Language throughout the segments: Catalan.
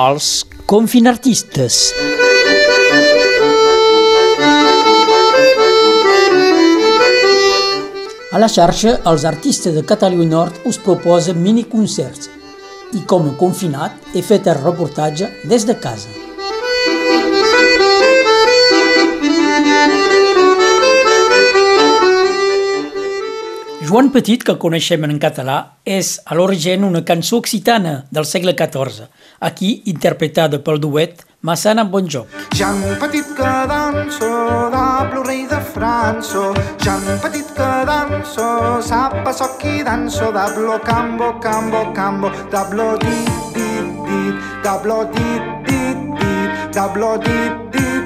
els confinartistes. A la xarxa, els artistes de Catalunya Nord us proposen miniconcerts i com a confinat he fet el reportatge des de casa. Joan Petit, que coneixem en català, és a l'origen una cançó occitana del segle XIV, aquí interpretada pel duet Massana Bonjoc. Jan Petit que danso, d'ablo rei de França, Jan Petit que danso, sapa so qui danso, d'ablo cambo, cambo, cambo, d'ablo dit, dit, dit, d'ablo dit, dit, dit, d'ablo dit, dit, dit,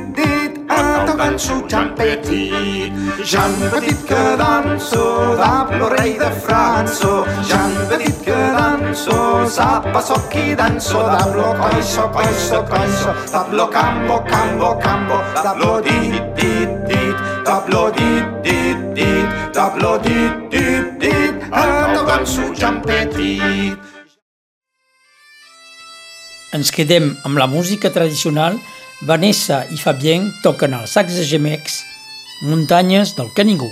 endavant su Jan Petit, Jan Petit que danso, d'ablo rei de França, Jan Petit que danso, sapa so qui danso, d'ablo coiso, coiso, coiso, d'ablo cambo, cambo, cambo, d'ablo dit, dit, dit, d'ablo dit, dit, dit, d'ablo dit, dit, dit, endavant su Jan Petit. Ens quedem amb la música tradicional. Vanessa i Fabien toquen el sax de gemecs, muntanyes del Canigó.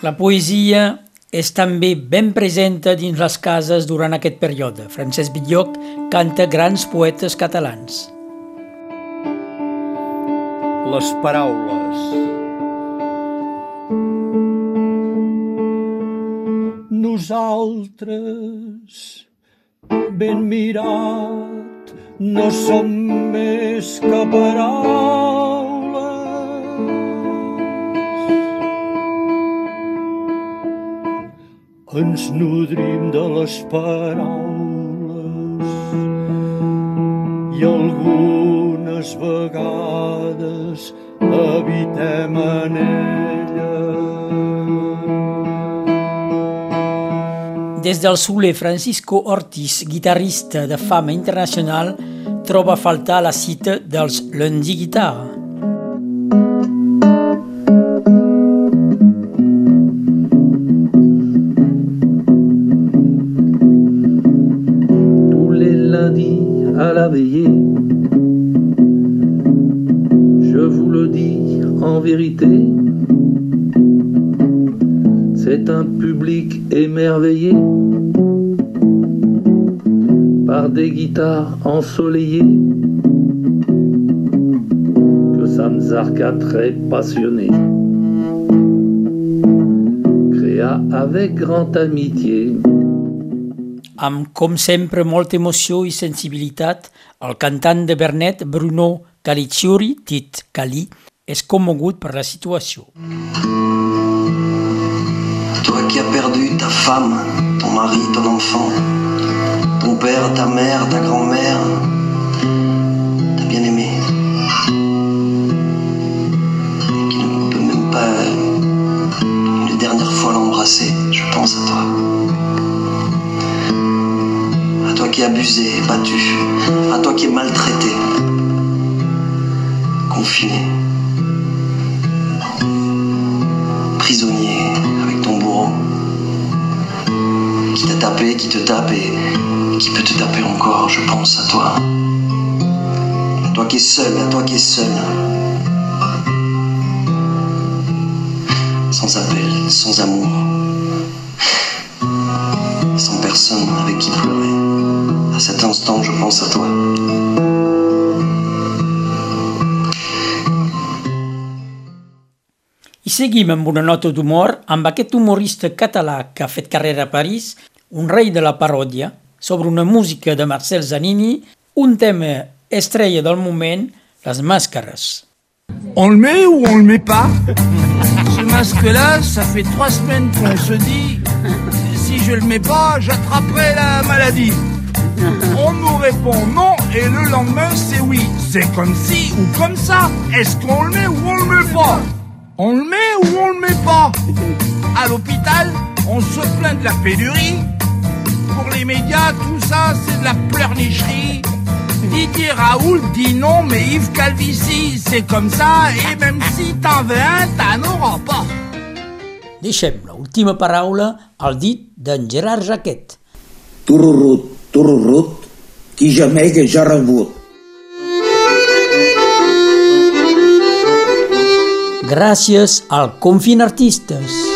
La poesia és també ben presenta dins les cases durant aquest període. Francesc Villoc canta grans poetes catalans. Les paraules. Nosaltres, ben mirat, no som més que paraules. Ens nodrim de les paraules i algunes vegades habitem en elles. Des del soler Francisco Ortiz, guitarrista de fama internacional, troba a faltar la cita dels Lundi Guitarra. La veillée. Je vous le dis en vérité, c'est un public émerveillé par des guitares ensoleillées que Samzarka très passionné créa avec grande amitié. Amb, com sempre, molta emoció i sensibilitat, el cantant de Bernet, Bruno Calicciuri, dit Cali, és commogut per la situació. Toi qui as perdu ta femme, ton mari, ton enfant, ton père, ta mère, ta grand-mère, abusé, battu, à toi qui es maltraité, confiné, prisonnier avec ton bourreau, qui t'a tapé, qui te tape et qui peut te taper encore, je pense à toi. À toi qui es seul, à toi qui es seul. Sans appel, sans amour. Sans personne avec qui pleurer. À cet instant, je pense à toi. I seguim amb una nota d'humor amb aquest humorista català que ha fet carrera a París, un rei de la paròdia, sobre una música de Marcel Zanini, un tema estrella del moment, les màscares. On le met ou on le met pas? Ce masque-là, ça fait trois semaines qu'on se dit si je le mets pas, j'attraperai la maladie. On nous répond non et le lendemain c'est oui. C'est comme si ou comme ça. Est-ce qu'on le met ou on le met pas? On le met ou on le met pas? À l'hôpital, on se plaint de la pénurie. pour les médias, tout ça c'est de la pleurnicherie. Didier Raoult dit non, mais Yves Calvici, c'est comme ça, et même si t'en veux un, t'en auras pas. Deixem l'última paraula al dit d'en Gerard Jaquet. Tururut, tururut, qui gemega ja rebut. Gràcies al Confin Artistes.